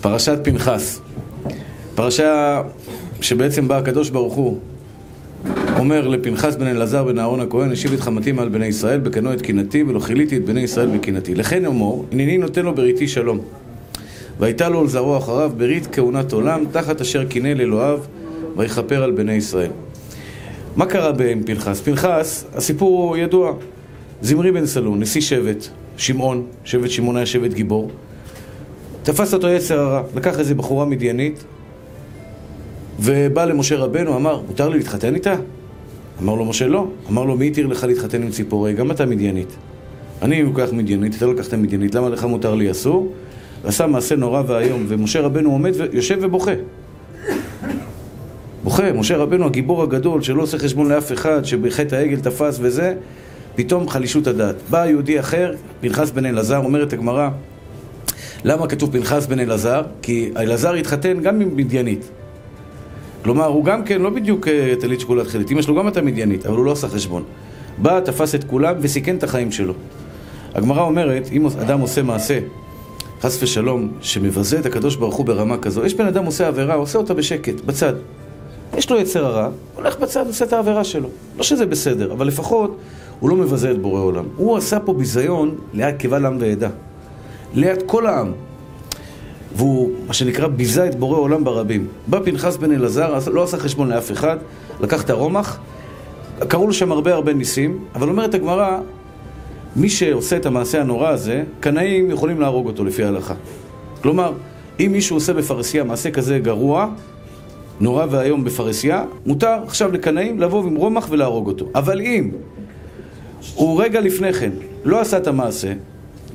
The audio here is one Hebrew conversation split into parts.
פרשת פנחס. פרשה שבעצם בא הקדוש ברוך הוא אומר לפנחס בן אלעזר בן אהרון הכהן, השיב את חמתי מעל בני ישראל, בקנו את קנאתי, ולא כיליתי את בני ישראל בקנאתי. לכן אמור, הנני נותן לו בריתי שלום. והייתה לו לזרוע אחריו ברית כהונת עולם, תחת אשר קינא לאלוהיו, ויכפר על בני ישראל. מה קרה עם פנחס? פנחס, הסיפור ידוע. זמרי בן סלון, נשיא שבט, שמעון, שבט שמעון היה שבט גיבור. תפס אותו יצר הרע, לקח איזה בחורה מדיינית, ובא למשה רבנו, אמר, מותר לי להתחתן איתה? אמר לו משה לא. אמר לו, מי התיר לך להתחתן עם ציפורי? גם אתה מדיינית. אני לוקח מדיינית, אתה לקחת מדיינית, למה לך מותר לי אסור? ועשה מעשה נורא ואיום, ומשה רבנו עומד ויושב ובוכה. בוכה, משה רבנו הגיבור הגדול שלא עושה חשבון לאף אחד, שבחטא העגל תפס וזה, פתאום חלישות הדעת. בא יהודי אחר, פנחס בן אלעזר, אומרת הגמרא, למה כתוב פנחס בן אלעזר? כי אלעזר התחתן גם עם מדיינית. כלומר, הוא גם כן לא בדיוק אה, טלית שקולת חילית, אמא שלו גם הייתה מדיינית, אבל הוא לא עשה חשבון. בא, תפס את כולם וסיכן את החיים שלו. הגמרא אומרת, אם אדם עושה מעשה, חס ושלום, שמבזה את הקדוש ברוך הוא ברמה כזו, יש בן אדם עושה עבירה, עושה אותה בשקט, בצד. יש לו יצר הרע, הולך בצד, עושה את העבירה שלו. לא שזה בסדר, אבל לפחות הוא לא מבזה את בורא עולם. הוא עשה פה ביזיון ליד קבל עם ועדה. ליד כל העם. והוא, מה שנקרא, ביזה את בורא עולם ברבים. בא פנחס בן אלעזר, לא עשה חשבון לאף אחד, לקח את הרומח, קראו לו שם הרבה הרבה ניסים, אבל אומרת הגמרא, מי שעושה את המעשה הנורא הזה, קנאים יכולים להרוג אותו לפי ההלכה. כלומר, אם מישהו עושה בפרסיה מעשה כזה גרוע, נורא ואיום בפרסיה, מותר עכשיו לקנאים לבוא עם רומח ולהרוג אותו. אבל אם הוא רגע לפני כן לא עשה את המעשה,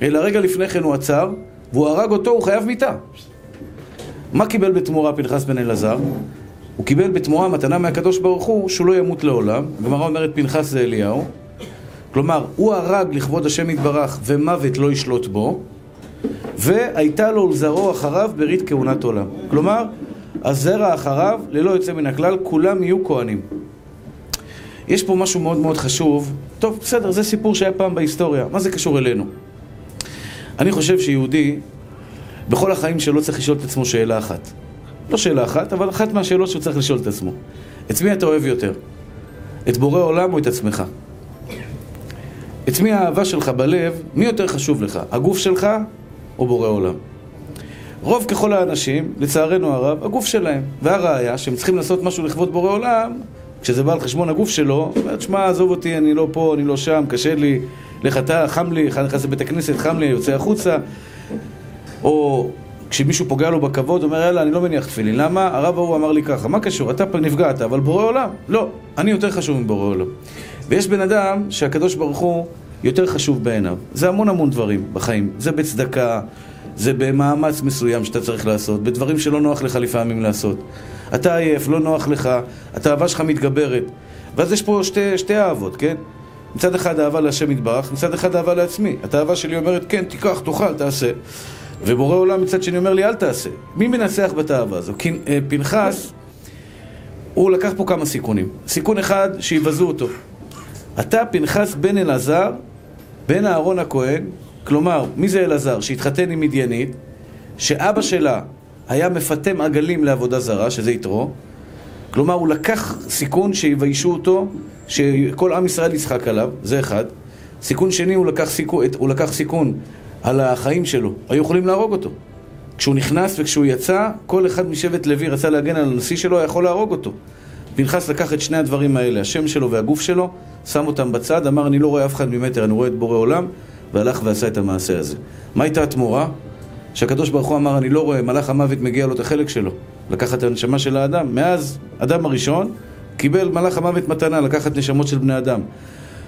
אלא רגע לפני כן הוא עצר, והוא הרג אותו, הוא חייב מיתה. מה קיבל בתמורה פנחס בן אלעזר? הוא קיבל בתמורה מתנה מהקדוש ברוך הוא שהוא לא ימות לעולם. הגמרא אומרת פנחס זה אליהו. כלומר, הוא הרג לכבוד השם יתברך ומוות לא ישלוט בו, והייתה לו ולזרעו אחריו ברית כהונת עולם. כלומר, הזרע אחריו, ללא יוצא מן הכלל, כולם יהיו כהנים. יש פה משהו מאוד מאוד חשוב. טוב, בסדר, זה סיפור שהיה פעם בהיסטוריה. מה זה קשור אלינו? אני חושב שיהודי, בכל החיים שלו צריך לשאול את עצמו שאלה אחת. לא שאלה אחת, אבל אחת מהשאלות שהוא צריך לשאול את עצמו. את מי אתה אוהב יותר? את בורא עולם או את עצמך? את מי האהבה שלך בלב, מי יותר חשוב לך? הגוף שלך או בורא עולם? רוב ככל האנשים, לצערנו הרב, הגוף שלהם. והראיה שהם צריכים לעשות משהו לכבוד בורא עולם, כשזה בא על חשבון הגוף שלו, אומר, שמע, עזוב אותי, אני לא פה, אני לא שם, קשה לי, לך אתה, חם לי, אחד נכנס לבית הכנסת, חם לי, יוצא החוצה. או כשמישהו פוגע לו בכבוד, אומר, יאללה, אני לא מניח תפילין. למה? הרב ההוא אמר לי ככה, מה קשור? אתה נפגעת, אבל בורא עולם? לא, אני יותר חשוב מבורא עולם. ויש בן אדם שהקדוש ברוך הוא יותר חשוב בעיניו. זה המון המון דברים בחיים. זה בצדקה, זה במאמץ מסוים שאתה צריך לעשות, בדברים שלא נוח לך לפעמים לעשות. אתה עייף, לא נוח לך, התאווה שלך מתגברת. ואז יש פה שתי, שתי אהבות, כן? מצד אחד אהבה להשם יתברך, מצד אחד אהבה לעצמי. התאווה שלי אומרת, כן, תיקח, תאכל, תעשה. ובורא עולם מצד שני אומר לי, אל תעשה. מי מנצח בתאווה הזו? אה, פנחס, הוא לקח פה כמה סיכונים. סיכון אחד, שיבזו אותו. אתה, פנחס בן אלעזר, בן אהרון הכהן, כלומר, מי זה אלעזר? שהתחתן עם מדיינית, שאבא שלה היה מפטם עגלים לעבודה זרה, שזה יתרו. כלומר, הוא לקח סיכון שיביישו אותו, שכל עם ישראל יצחק עליו, זה אחד. סיכון שני, הוא לקח סיכון, הוא לקח סיכון על החיים שלו. היו יכולים להרוג אותו. כשהוא נכנס וכשהוא יצא, כל אחד משבט לוי רצה להגן על הנשיא שלו, היה יכול להרוג אותו. פנחס לקח את שני הדברים האלה, השם שלו והגוף שלו, שם אותם בצד, אמר, אני לא רואה אף אחד ממטר, אני רואה את בורא עולם, והלך ועשה את המעשה הזה. מה הייתה התמורה? שהקדוש ברוך הוא אמר, אני לא רואה, מלאך המוות מגיע לו את החלק שלו. לקחת את הנשמה של האדם. מאז אדם הראשון קיבל מלאך המוות מתנה, לקחת נשמות של בני אדם.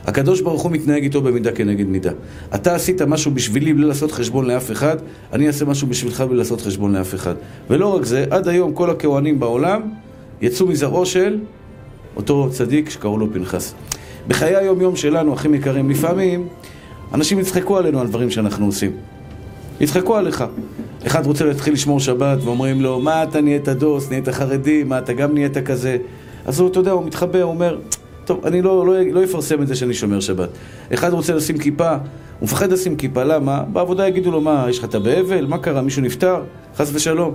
הקדוש ברוך הוא מתנהג איתו במידה כנגד מידה. אתה עשית משהו בשבילי בלי לעשות חשבון לאף אחד, אני אעשה משהו בשבילך בלי לעשות חשבון לאף אחד. ולא רק זה, עד היום כל הכהנים בעולם יצאו מזרעו של אותו צדיק שקראו לו פנחס. בחיי היום-יום שלנו, אחים יקרים, לפעמים אנשים יצחקו עלינו על דברים שאנחנו עושים. יצחקו עליך. אחד רוצה להתחיל לשמור שבת ואומרים לו, מה אתה נהיית דוס, נהיית חרדי, מה אתה גם נהיית כזה? אז הוא, אתה יודע, הוא מתחבא, הוא אומר, טוב, אני לא, לא, לא אפרסם את זה שאני שומר שבת. אחד רוצה לשים כיפה, הוא מפחד לשים כיפה, למה? בעבודה יגידו לו, מה, יש לך את באבל? מה קרה? מישהו נפטר? חס ושלום.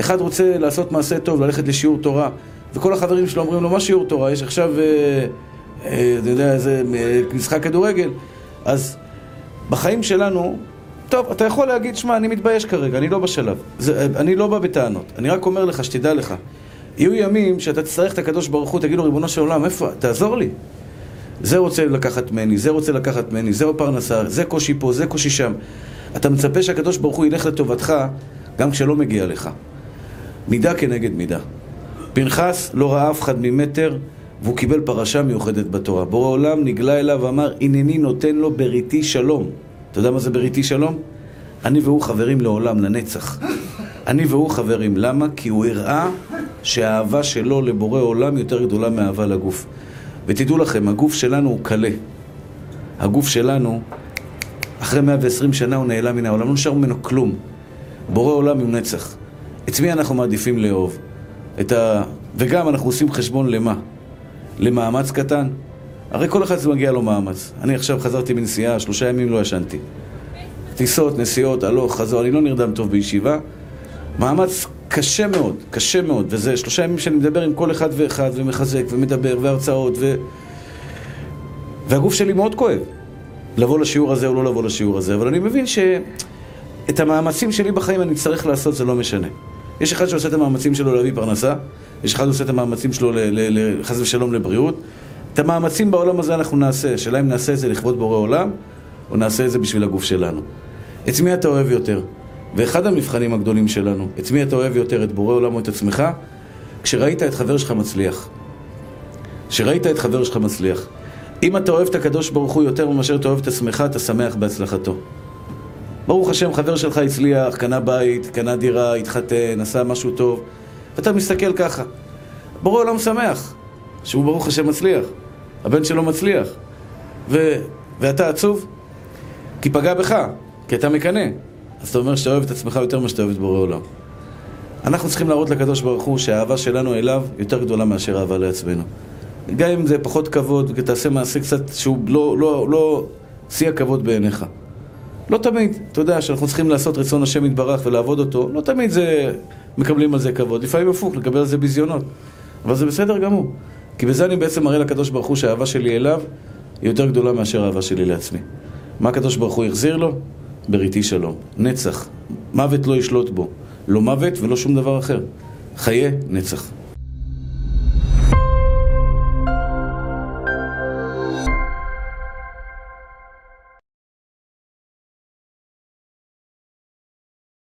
אחד רוצה לעשות מעשה טוב, ללכת לשיעור תורה, וכל החברים שלו אומרים לו, מה שיעור תורה? יש עכשיו, אה, אה, אתה יודע, איזה אה, משחק כדורגל. אז בחיים שלנו, טוב, אתה יכול להגיד, שמע, אני מתבייש כרגע, אני לא בשלב. זה, אני לא בא בטענות. אני רק אומר לך, שתדע לך. יהיו ימים שאתה תצטרך את הקדוש ברוך הוא, תגיד לו, ריבונו של עולם, איפה? תעזור לי. זה רוצה לקחת ממני, זה רוצה לקחת ממני, זה פרנסה, זה קושי פה, זה קושי שם. אתה מצפה שהקדוש ברוך הוא ילך לטובתך גם כשלא מגיע לך. מידה כנגד מידה. פנחס לא ראה אף אחד ממטר והוא קיבל פרשה מיוחדת בתורה. בורא עולם נגלה אליו ואמר, הנני נותן לו בריתי שלום. אתה יודע מה זה בריתי שלום? אני והוא חברים לעולם, לנצח. אני והוא חברים. למה? כי הוא הראה שהאהבה שלו לבורא עולם יותר גדולה מאהבה לגוף. ותדעו לכם, הגוף שלנו הוא קלה. הגוף שלנו, אחרי 120 שנה הוא נעלם מן העולם, לא נשאר ממנו כלום. בורא עולם הוא נצח. את מי אנחנו מעדיפים לאהוב? את ה... וגם אנחנו עושים חשבון למה? למאמץ קטן? הרי כל אחד זה מגיע לו מאמץ. אני עכשיו חזרתי מנסיעה, שלושה ימים לא ישנתי. טיסות, נסיעות, הלוך, חזור, אני לא נרדם טוב בישיבה. מאמץ קשה מאוד, קשה מאוד, וזה שלושה ימים שאני מדבר עם כל אחד ואחד, ומחזק, ומדבר, והרצאות, ו... והגוף שלי מאוד כואב. לבוא לשיעור הזה או לא לבוא לשיעור הזה, אבל אני מבין שאת המאמצים שלי בחיים אני אצטרך לעשות, זה לא משנה. יש אחד שעושה את המאמצים שלו להביא פרנסה, יש אחד שעושה את המאמצים שלו חס ושלום לבריאות. את המאמצים בעולם הזה אנחנו נעשה, השאלה אם נעשה את זה לכבוד בורא עולם, או נעשה את זה בשביל הגוף שלנו. את מי אתה אוהב יותר? ואחד המבחנים הגדולים שלנו, את מי אתה אוהב יותר, את בורא עולם או את עצמך? כשראית את חבר שלך מצליח. כשראית את חבר שלך מצליח. אם אתה אוהב את הקדוש ברוך הוא יותר מאשר אתה אוהב את עצמך, אתה שמח בהצלחתו. ברוך השם, חבר שלך הצליח, קנה בית, קנה דירה, התחתן, עשה משהו טוב, ואתה מסתכל ככה. בורא עולם שמח, שהוא ברוך השם מצליח. הבן שלו מצליח. ו... ואתה עצוב? כי פגע בך, כי אתה מקנא. אז אתה אומר שאתה אוהב את עצמך יותר ממה שאתה אוהב את בורא עולם. אנחנו צריכים להראות לקדוש ברוך הוא שהאהבה שלנו אליו יותר גדולה מאשר אהבה לעצמנו. גם אם זה פחות כבוד, תעשה מעשה קצת שהוא לא, לא, לא שיא הכבוד בעיניך. לא תמיד, אתה יודע, שאנחנו צריכים לעשות רצון השם יתברך ולעבוד אותו, לא תמיד זה, מקבלים על זה כבוד. לפעמים הפוך, לקבל על זה ביזיונות. אבל זה בסדר גמור. כי בזה אני בעצם מראה לקדוש ברוך הוא שהאהבה שלי אליו היא יותר גדולה מאשר האהבה שלי לעצמי. מה הקדוש ברוך הוא החזיר לו? בריתי שלום. נצח. מוות לא ישלוט בו. לא מוות ולא שום דבר אחר. חיי נצח.